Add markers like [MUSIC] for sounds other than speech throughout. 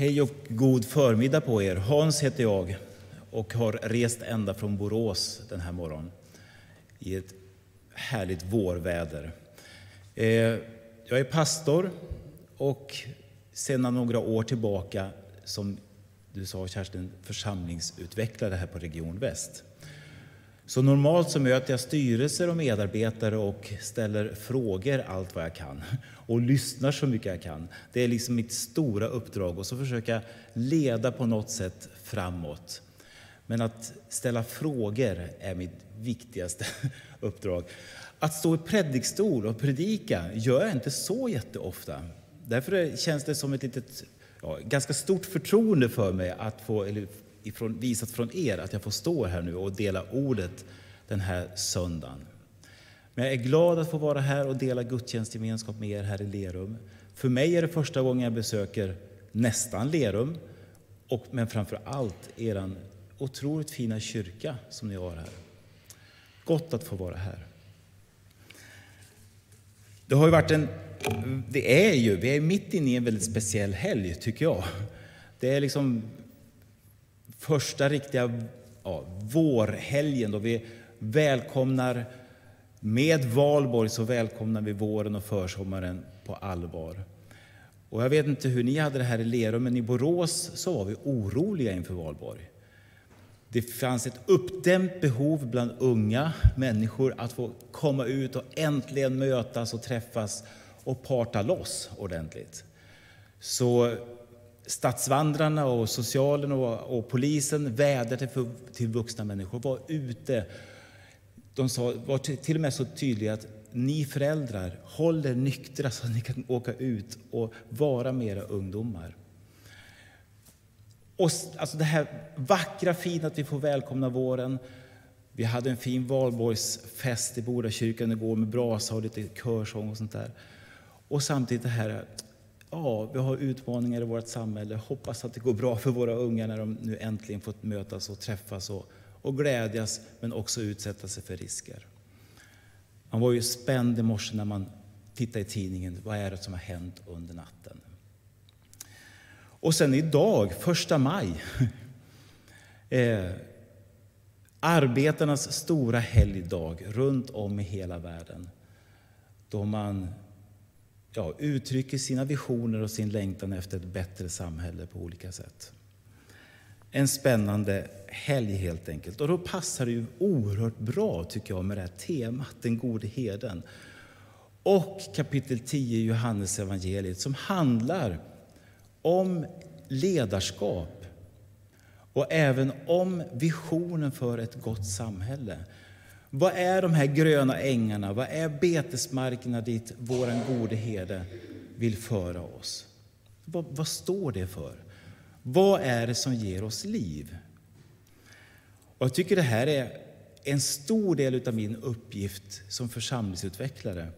Hej och god förmiddag på er. Hans heter jag och har rest ända från Borås den här morgonen i ett härligt vårväder. Eh, jag är pastor och sedan några år tillbaka, som du sa Kerstin, församlingsutvecklare här på Region Väst. Så normalt så möter jag styrelser och medarbetare och ställer frågor allt vad jag kan och lyssnar så mycket jag kan. Det är liksom mitt stora uppdrag och så försöka leda på något sätt framåt. Men att ställa frågor är mitt viktigaste [LAUGHS] uppdrag. Att stå i predikstol och predika gör jag inte så jätteofta. Därför känns det som ett litet, ja, ganska stort förtroende för mig att få, eller ifrån, visat från er att jag får stå här nu och dela ordet den här söndagen. Men jag är glad att få vara här och dela gudstjänstgemenskap med er här i Lerum. För mig är det första gången jag besöker nästan Lerum, och, men framför allt er otroligt fina kyrka som ni har här. Gott att få vara här. Det har ju varit en, det är ju, vi är mitt inne i en väldigt speciell helg tycker jag. Det är liksom första riktiga ja, vårhelgen då vi välkomnar, med valborg så välkomnar vi våren och försommaren på allvar. Och jag vet inte hur ni hade det här i Lerum, men i Borås så var vi oroliga inför valborg. Det fanns ett uppdämt behov bland unga människor att få komma ut och äntligen mötas och träffas och parta loss ordentligt. Så stadsvandrarna och socialen och, och polisen vädjade till, till vuxna människor, var ute. De sa, var till och med så tydliga att ni föräldrar, håll er nyktra så att ni kan åka ut och vara med era ungdomar. Och alltså det här vackra, fina att vi får välkomna våren. Vi hade en fin valborgsfest i Bodakyrkan igår med brasa och lite körsång och sånt där. Och samtidigt det här ja, vi har utmaningar i vårt samhälle. Hoppas att det går bra för våra unga när de nu äntligen fått mötas och träffas och, och glädjas, men också utsätta sig för risker. Man var ju spänd i morse när man tittade i tidningen. Vad är det som har hänt under natten? Och sen idag, första maj, [LAUGHS] eh, arbetarnas stora helgdag runt om i hela världen, då man ja, uttrycker sina visioner och sin längtan efter ett bättre samhälle på olika sätt. En spännande helg helt enkelt. Och då passar det ju oerhört bra tycker jag med det här temat, den gode heden. Och kapitel 10 i Johannes evangeliet som handlar om ledarskap och även om visionen för ett gott samhälle. Vad är de här gröna ängarna? Vad är betesmarkerna dit vår gode herde vill föra oss? Vad, vad, står det för? Vad är det som ger oss liv? Och jag tycker det här är en stor del av min uppgift som församlingsutvecklare.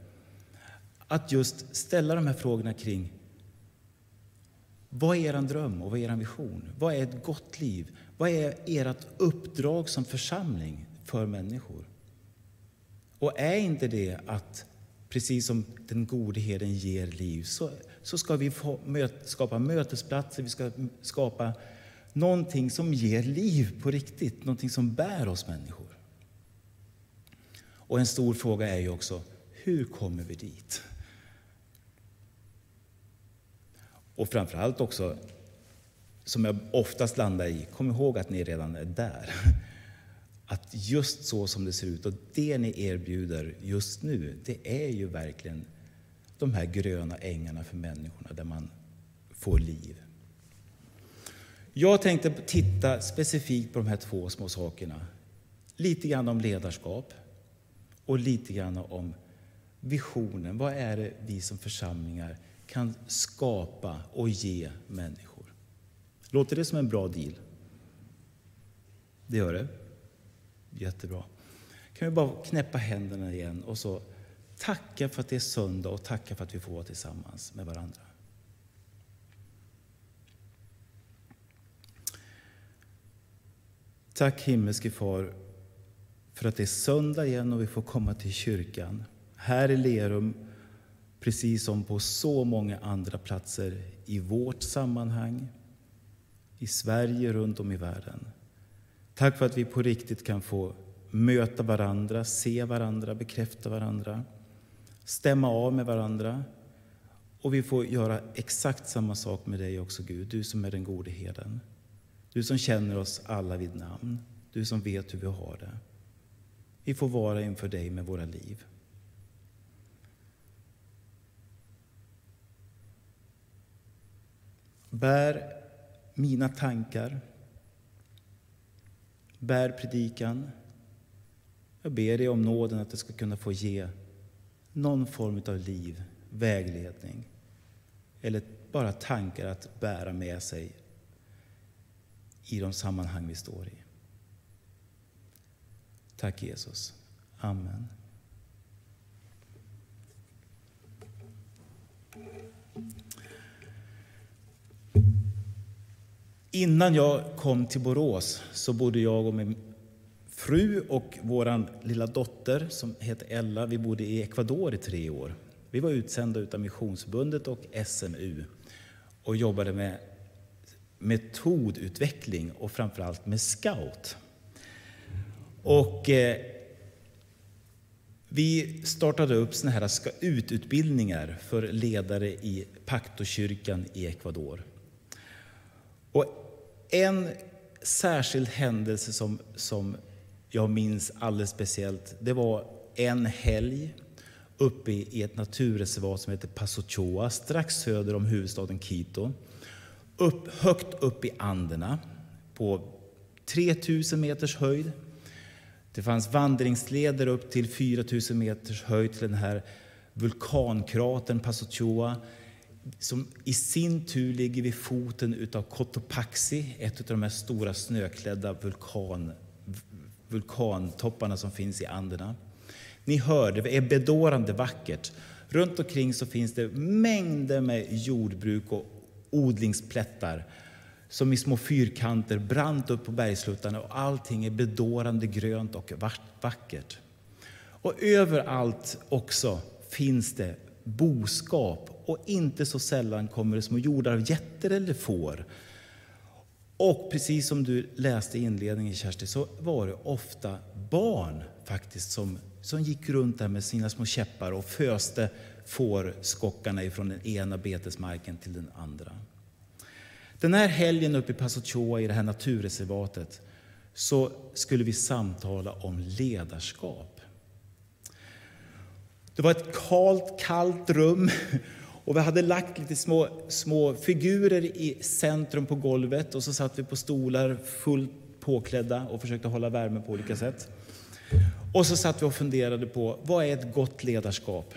Att just ställa de här frågorna kring vad är er dröm och vad är er vision? Vad är ett gott liv? Vad är ert uppdrag som församling för människor? Och är inte det att, precis som den gode herden ger liv, så, så ska vi få möt, skapa mötesplatser, vi ska skapa någonting som ger liv på riktigt, någonting som bär oss människor. Och en stor fråga är ju också, hur kommer vi dit? Och framför allt också, som jag oftast landar i, kom ihåg att ni redan är där att just så som det ser ut och det ni erbjuder just nu, det är ju verkligen de här gröna ängarna för människorna där man får liv. Jag tänkte titta specifikt på de här två små sakerna. Lite grann om ledarskap och lite grann om visionen. Vad är det vi som församlingar kan skapa och ge människor? Låter det som en bra deal? Det gör det. Jättebra. Kan vi bara knäppa händerna igen och så tacka för att det är söndag och tacka för att vi får vara tillsammans med varandra. Tack himmelske Far för att det är söndag igen och vi får komma till kyrkan. Här i Lerum, precis som på så många andra platser i vårt sammanhang, i Sverige, runt om i världen. Tack för att vi på riktigt kan få möta varandra, se varandra, bekräfta varandra, stämma av med varandra. Och vi får göra exakt samma sak med dig också, Gud, du som är den gode herden. Du som känner oss alla vid namn, du som vet hur vi har det. Vi får vara inför dig med våra liv. Bär mina tankar. Bär predikan. Jag ber dig om nåden att det ska kunna få ge någon form av liv, vägledning eller bara tankar att bära med sig i de sammanhang vi står i. Tack Jesus. Amen. Innan jag kom till Borås så bodde jag och min fru och vår lilla dotter som heter Ella, vi bodde i Ecuador i tre år. Vi var utsända av Missionsförbundet och SMU och jobbade med metodutveckling och framförallt med scout. Och eh, vi startade upp såna här ututbildningar för ledare i Pactokyrkan i Ecuador. Och en särskild händelse som, som jag minns alldeles speciellt, det var en helg uppe i ett naturreservat som heter Pasochoa, strax söder om huvudstaden Quito. Upp, högt upp i Anderna, på 3000 meters höjd. Det fanns vandringsleder upp till 4000 meters höjd till den här vulkankratern Pasochoa som i sin tur ligger vid foten av Cotopaxi, ett av de här stora snöklädda vulkan, vulkantopparna som finns i Anderna. Ni hör, det är bedårande vackert. Runt omkring så finns det mängder med jordbruk och odlingsplättar som i små fyrkanter brant upp på bergsluttarna och allting är bedårande grönt och vackert. Och överallt också finns det boskap och inte så sällan kommer det små jordar av getter eller får. Och precis som du läste i inledningen Kersti, så var det ofta barn faktiskt som, som gick runt där med sina små käppar och föste fårskockarna ifrån den ena betesmarken till den andra. Den här helgen uppe i Pasochoa i det här naturreservatet så skulle vi samtala om ledarskap. Det var ett kalt, kallt rum och vi hade lagt lite små, små figurer i centrum på golvet och så satt vi på stolar fullt påklädda och försökte hålla värme på olika sätt. Och så satt vi och funderade på vad är ett gott ledarskap?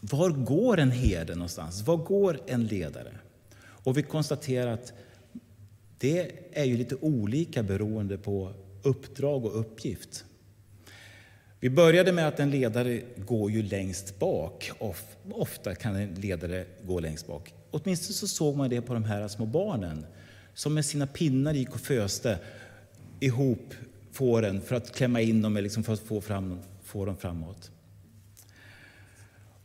Var går en herde någonstans? Var går en ledare? Och vi konstaterar att det är ju lite olika beroende på uppdrag och uppgift. Vi började med att en ledare går ju längst bak. Ofta kan en ledare gå längst bak. Åtminstone så såg man det på de här små barnen som med sina pinnar gick och föste ihop fåren för att klämma in dem liksom för att få, fram, få dem framåt.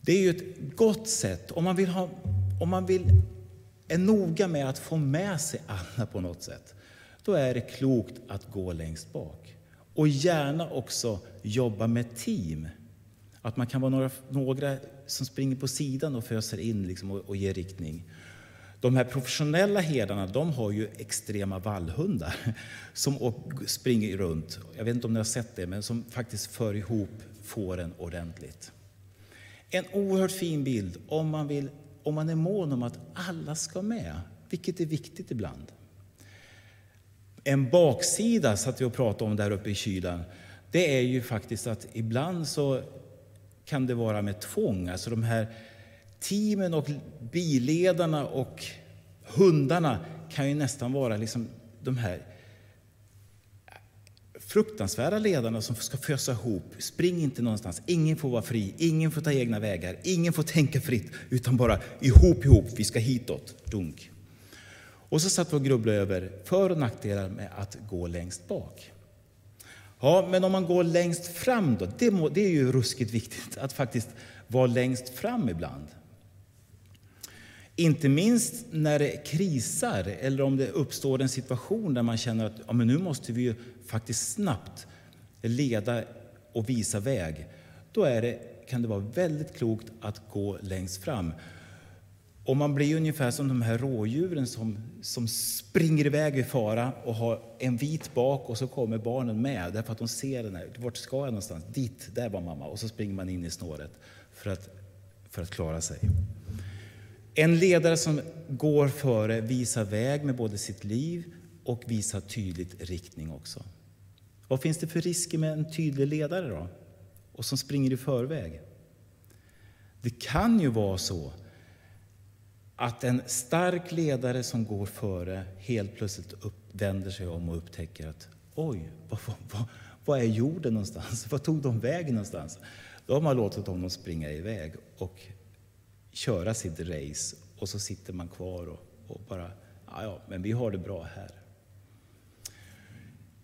Det är ju ett gott sätt om man vill, ha, om man vill är noga med att få med sig alla på något sätt. Då är det klokt att gå längst bak. Och gärna också jobba med team. Att man kan vara några, några som springer på sidan och föser in liksom och, och ger riktning. De här professionella herdarna de har ju extrema vallhundar [LAUGHS] som springer runt. Jag vet inte om ni har sett det, men som faktiskt för ihop fåren ordentligt. En oerhört fin bild om man, vill, om man är mån om att alla ska med, vilket är viktigt ibland. En baksida, satt vi och pratade om där uppe i kylan, det är ju faktiskt att ibland så kan det vara med tvång. Alltså de här teamen och biledarna och hundarna kan ju nästan vara liksom de här fruktansvärda ledarna som ska fösa ihop. Spring inte någonstans, ingen får vara fri, ingen får ta egna vägar, ingen får tänka fritt, utan bara ihop, ihop, vi ska hitåt, dunk. Och så satt vi och grubblade över för och nackdelar med att gå längst bak. Ja, men om man går längst fram då, det, må, det är ju ruskigt viktigt att faktiskt vara längst fram ibland. Inte minst när det krisar eller om det uppstår en situation där man känner att ja, men nu måste vi ju faktiskt snabbt leda och visa väg. Då är det, kan det vara väldigt klokt att gå längst fram. Och man blir ungefär som de här rådjuren som, som springer iväg i fara och har en vit bak och så kommer barnen med därför att de ser den här. Vart ska jag någonstans? Dit, där var mamma. Och så springer man in i snåret för att, för att klara sig. En ledare som går före visar väg med både sitt liv och visar tydligt riktning också. Vad finns det för risker med en tydlig ledare då? Och som springer i förväg? Det kan ju vara så att en stark ledare som går före helt plötsligt upp, vänder sig om och upptäcker att oj, vad, vad, vad är jorden någonstans? Vad tog de vägen någonstans? Då har man låtit honom springa iväg och köra sitt race och så sitter man kvar och, och bara, ja, ja, men vi har det bra här.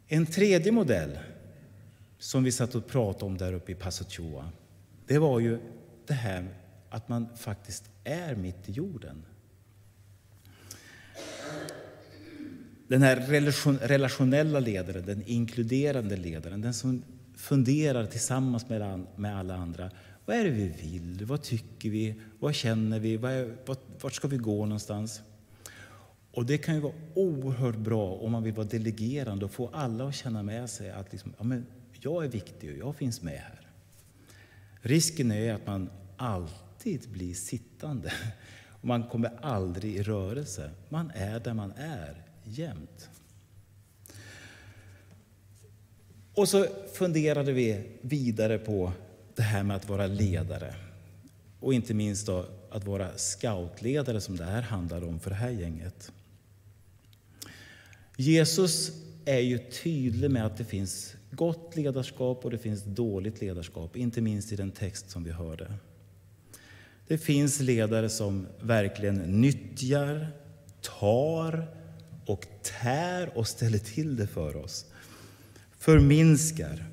En tredje modell som vi satt och pratade om där uppe i Passochua, det var ju det här att man faktiskt är mitt i jorden. Den här relationella ledaren, den inkluderande ledaren, den som funderar tillsammans med alla andra. Vad är det vi vill? Vad tycker vi? Vad känner vi? vart ska vi gå någonstans? Och Det kan ju vara oerhört bra om man vill vara delegerande och få alla att känna med sig att liksom, ja, men jag är viktig och jag finns med här. Risken är att man alltid bli sittande. Och man kommer aldrig i rörelse. Man är där man är, jämt. Och så funderade vi vidare på det här med att vara ledare. Och inte minst då att vara scoutledare som det här handlar om för det här gänget. Jesus är ju tydlig med att det finns gott ledarskap och det finns dåligt ledarskap, inte minst i den text som vi hörde. Det finns ledare som verkligen nyttjar, tar och tär och ställer till det för oss. Förminskar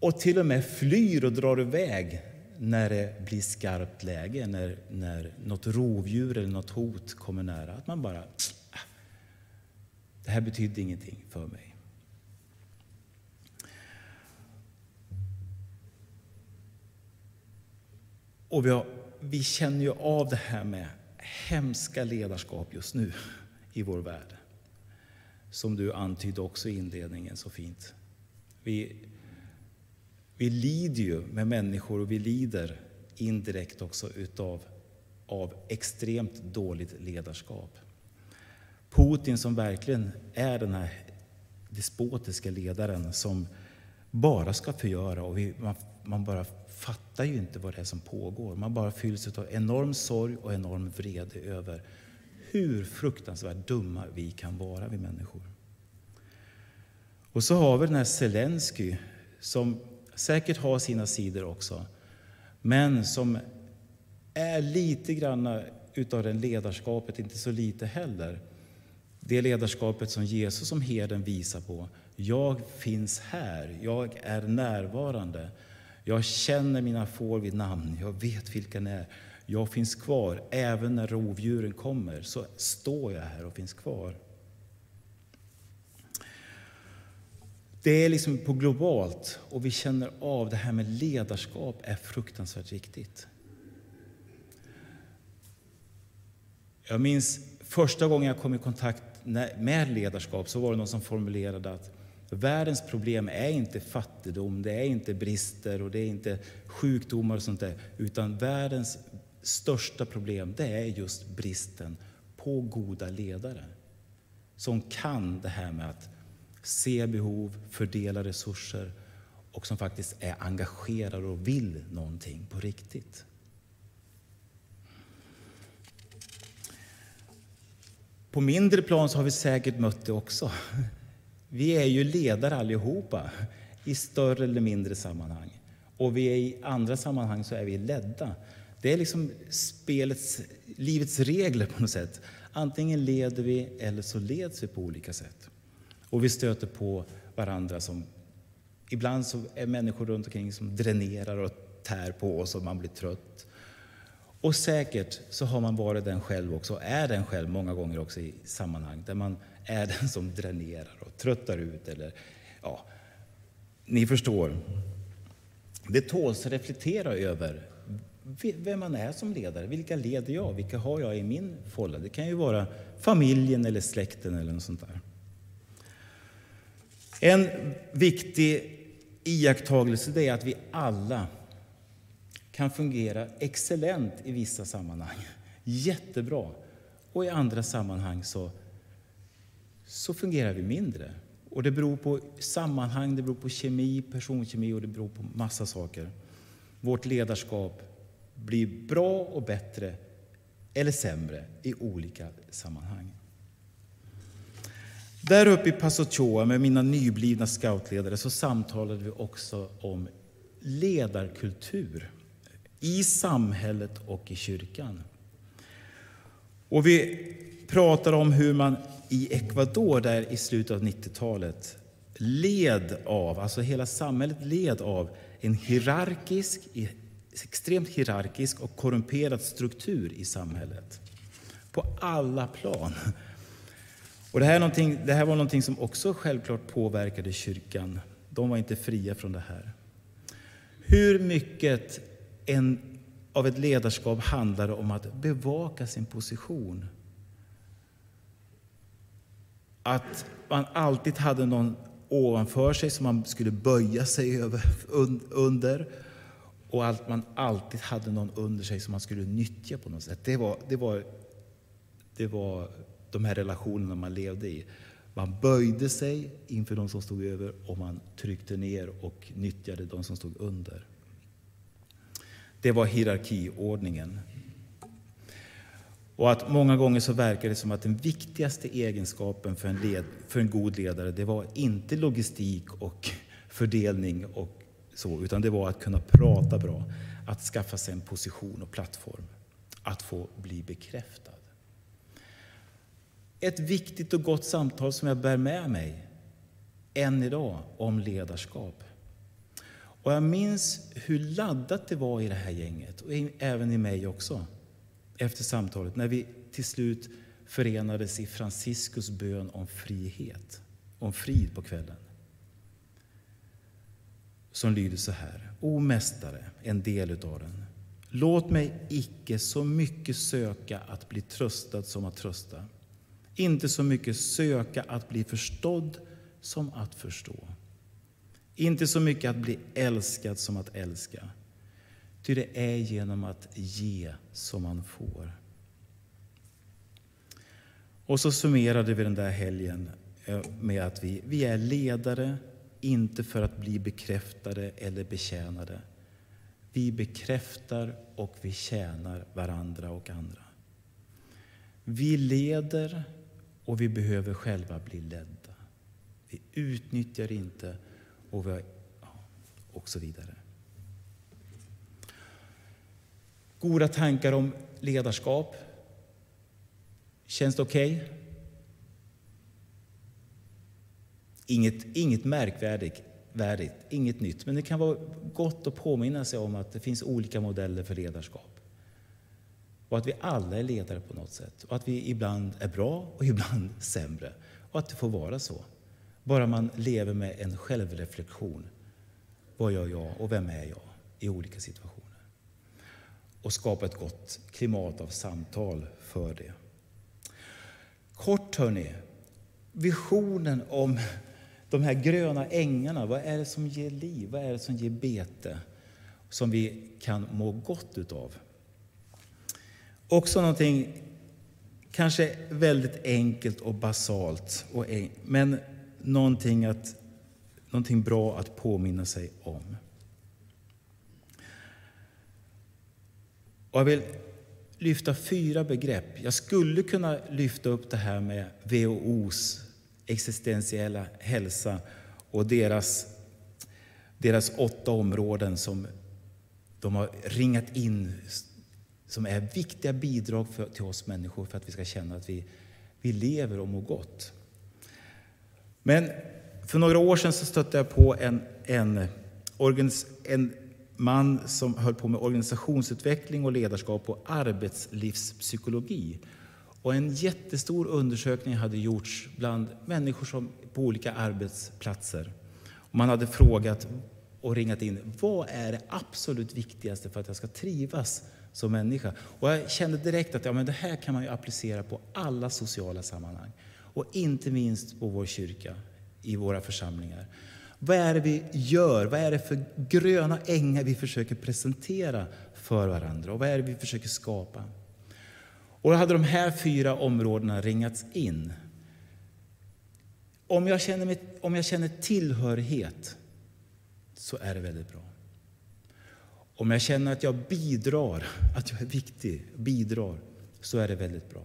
och till och med flyr och drar iväg när det blir skarpt läge, när, när något rovdjur eller något hot kommer nära. Att man bara, ah, det här betyder ingenting för mig. Och vi, har, vi känner ju av det här med hemska ledarskap just nu i vår värld. Som du antydde också i inledningen så fint. Vi, vi lider ju med människor och vi lider indirekt också utav av extremt dåligt ledarskap. Putin som verkligen är den här despotiska ledaren som bara ska förgöra och vi, man, man, bara fattar ju inte vad det är som pågår. Man bara fylls av enorm sorg och enorm vrede över hur fruktansvärt dumma vi kan vara, vi människor. Och så har vi den här Zelensky som säkert har sina sidor också, men som är lite grann utav det ledarskapet, inte så lite heller. Det ledarskapet som Jesus som herden visar på. Jag finns här, jag är närvarande. Jag känner mina får vid namn, jag vet vilka ni är. Jag finns kvar, även när rovdjuren kommer så står jag här och finns kvar. Det är liksom på globalt och vi känner av det här med ledarskap är fruktansvärt viktigt. Jag minns första gången jag kom i kontakt med ledarskap så var det någon som formulerade att världens problem är inte fattigdom, det är inte brister och det är inte sjukdomar och sånt där, utan världens största problem det är just bristen på goda ledare som kan det här med att se behov, fördela resurser och som faktiskt är engagerade och vill någonting på riktigt. På mindre plan så har vi säkert mött det också. Vi är ju ledare allihopa i större eller mindre sammanhang. Och vi är i andra sammanhang så är vi ledda. Det är liksom spelets, livets regler på något sätt. Antingen leder vi eller så leds vi på olika sätt. Och vi stöter på varandra som... Ibland så är människor runt omkring som dränerar och tär på oss och man blir trött. Och säkert så har man varit den själv också, är den själv många gånger också i sammanhang där man är den som dränerar och tröttar ut. Eller, ja, ni förstår. Det tåls att reflektera över vem man är som ledare. Vilka leder jag? Vilka har jag i min folla? Det kan ju vara familjen eller släkten eller något sånt där. En viktig iakttagelse är att vi alla kan fungera excellent i vissa sammanhang. Jättebra. Och i andra sammanhang så, så fungerar vi mindre. Och Det beror på sammanhang, det beror på kemi, personkemi och det beror på massa saker. Vårt ledarskap blir bra och bättre eller sämre i olika sammanhang. Där uppe i Paso med mina nyblivna scoutledare så samtalade vi också om ledarkultur i samhället och i kyrkan. Och vi pratar om hur man i Ecuador där i slutet av 90-talet led av, alltså hela samhället led av en hierarkisk, extremt hierarkisk och korrumperad struktur i samhället. På alla plan. Och det, här det här var någonting som också självklart påverkade kyrkan. De var inte fria från det här. Hur mycket en, av ett ledarskap handlar om att bevaka sin position. Att man alltid hade någon ovanför sig som man skulle böja sig över, under och att man alltid hade någon under sig som man skulle nyttja på något sätt. Det var, det var, det var de här relationerna man levde i. Man böjde sig inför de som stod över och man tryckte ner och nyttjade de som stod under. Det var hierarkiordningen. Och att många gånger så verkar det som att den viktigaste egenskapen för en, led, för en god ledare, det var inte logistik och fördelning och så, utan det var att kunna prata bra, att skaffa sig en position och plattform, att få bli bekräftad. Ett viktigt och gott samtal som jag bär med mig än idag om ledarskap. Och jag minns hur laddat det var i det här gänget, och även i mig också, efter samtalet, när vi till slut förenades i Franciscus bön om frihet, om frid på kvällen. Som lyder så här. O Mästare, en del utav den. Låt mig icke så mycket söka att bli tröstad som att trösta. Inte så mycket söka att bli förstådd som att förstå. Inte så mycket att bli älskad som att älska. Ty det är genom att ge som man får. Och så summerade vi den där helgen eh, med att vi, vi är ledare, inte för att bli bekräftade eller betjänade. Vi bekräftar och vi tjänar varandra och andra. Vi leder och vi behöver själva bli ledda. Vi utnyttjar inte och, vi, och så vidare. Goda tankar om ledarskap. Känns det okej? Okay? Inget, inget märkvärdigt, värdigt, inget nytt, men det kan vara gott att påminna sig om att det finns olika modeller för ledarskap. Och att vi alla är ledare på något sätt. Och att vi ibland är bra och [LAUGHS] ibland sämre. Och att det får vara så. Bara man lever med en självreflektion. Vad gör jag och vem är jag i olika situationer? Och skapa ett gott klimat av samtal för det. Kort hörni, visionen om de här gröna ängarna. Vad är det som ger liv? Vad är det som ger bete? Som vi kan må gott utav. Också någonting kanske väldigt enkelt och basalt, men någonting, att, någonting bra att påminna sig om. Och jag vill lyfta fyra begrepp. Jag skulle kunna lyfta upp det här med WHOs existentiella hälsa och deras, deras åtta områden som de har ringat in som är viktiga bidrag för, till oss människor för att vi ska känna att vi, vi lever och mår gott. Men för några år sedan så stötte jag på en, en, en man som höll på med organisationsutveckling och ledarskap och arbetslivspsykologi. Och en jättestor undersökning hade gjorts bland människor som, på olika arbetsplatser. Och man hade frågat och ringat in vad är det absolut viktigaste för att jag ska trivas som människa. Och jag kände direkt att ja, men det här kan man ju applicera på alla sociala sammanhang. Och inte minst på vår kyrka, i våra församlingar. Vad är det vi gör? Vad är det för gröna ängar vi försöker presentera för varandra? Och vad är det vi försöker skapa? Och då hade de här fyra områdena ringats in. Om jag känner, mig, om jag känner tillhörighet så är det väldigt bra. Om jag känner att jag bidrar, att jag är viktig, bidrar, så är det väldigt bra.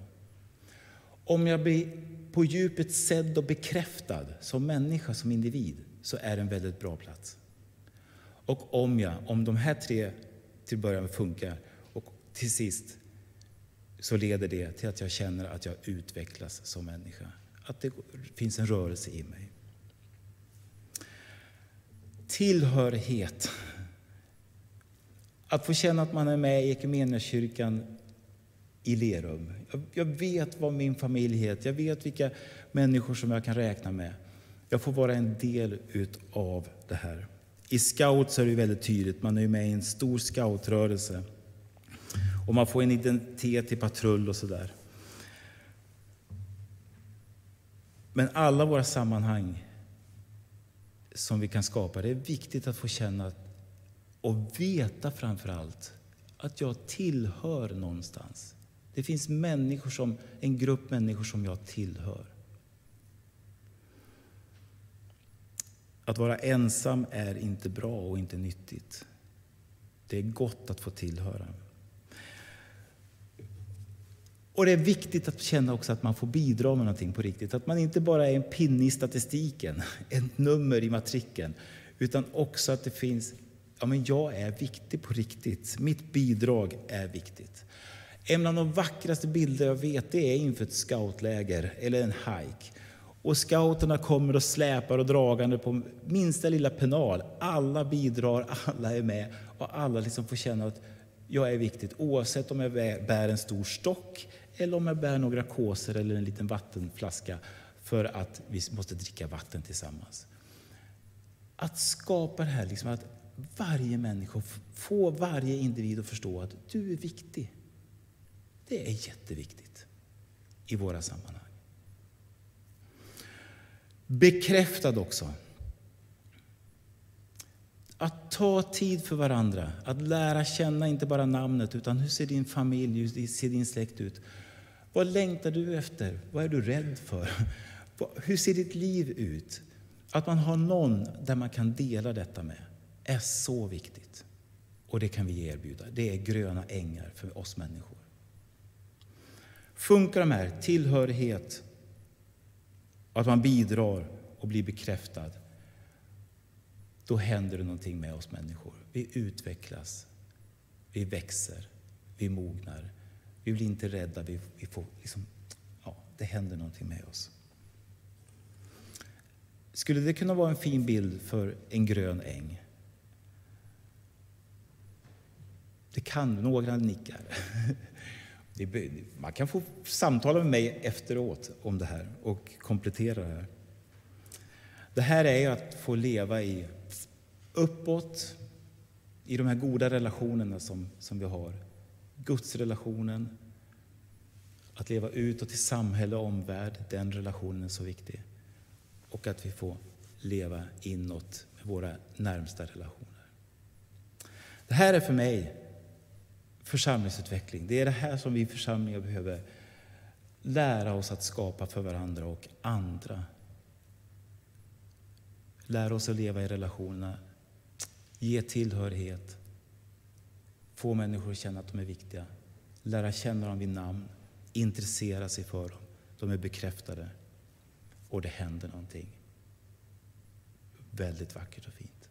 Om jag blir på djupet sedd och bekräftad som människa, som individ, så är det en väldigt bra plats. Och om jag, om de här tre till början funkar och till sist så leder det till att jag känner att jag utvecklas som människa. Att det finns en rörelse i mig. Tillhörighet. Att få känna att man är med i Equmeniakyrkan i Lerum. Jag vet vad min familj heter, jag vet vilka människor som jag kan räkna med. Jag får vara en del av det här. I scout är det väldigt tydligt, man är med i en stor scoutrörelse. Och man får en identitet i patrull och sådär. Men alla våra sammanhang som vi kan skapa, det är viktigt att få känna och veta framför allt att jag tillhör någonstans. Det finns människor som, en grupp människor som jag tillhör. Att vara ensam är inte bra och inte nyttigt. Det är gott att få tillhöra. Och det är viktigt att känna också att man får bidra med någonting på riktigt. Att man inte bara är en pinne i statistiken, [LAUGHS] ett nummer i matriken, utan också att det finns, ja men jag är viktig på riktigt. Mitt bidrag är viktigt. En av de vackraste bilder jag vet det är inför ett scoutläger eller en hike. Och scouterna kommer och släpar och dragande på minsta lilla penal. Alla bidrar, alla är med och alla liksom får känna att jag är viktigt oavsett om jag bär en stor stock eller om jag bär några kåsor eller en liten vattenflaska för att vi måste dricka vatten tillsammans. Att skapa det här, liksom att varje människa, få varje individ att förstå att du är viktig. Det är jätteviktigt i våra sammanhang. Bekräftad också. Att ta tid för varandra, att lära känna inte bara namnet utan hur ser din familj, hur ser din släkt ut? Vad längtar du efter? Vad är du rädd för? [LAUGHS] Hur ser ditt liv ut? Att man har någon där man kan dela detta med är så viktigt. Och det kan vi erbjuda. Det är gröna ängar för oss människor. Funkar de här, tillhörighet, och att man bidrar och blir bekräftad, då händer det någonting med oss människor. Vi utvecklas, vi växer, vi mognar. Vi blir inte rädda, vi, vi får liksom, ja, det händer någonting med oss. Skulle det kunna vara en fin bild för en grön äng? Det kan, några nickar. [LAUGHS] Man kan få samtala med mig efteråt om det här och komplettera det här. Det här är att få leva i uppåt, i de här goda relationerna som, som vi har. Gudsrelationen, att leva utåt i samhälle och omvärld, den relationen är så viktig. Och att vi får leva inåt med våra närmsta relationer. Det här är för mig församlingsutveckling. Det är det här som vi församlingar behöver lära oss att skapa för varandra och andra. Lära oss att leva i relationerna, ge tillhörighet, få människor att känna att de är viktiga, lära känna dem vid namn, intressera sig för dem. De är bekräftade och det händer någonting väldigt vackert och fint.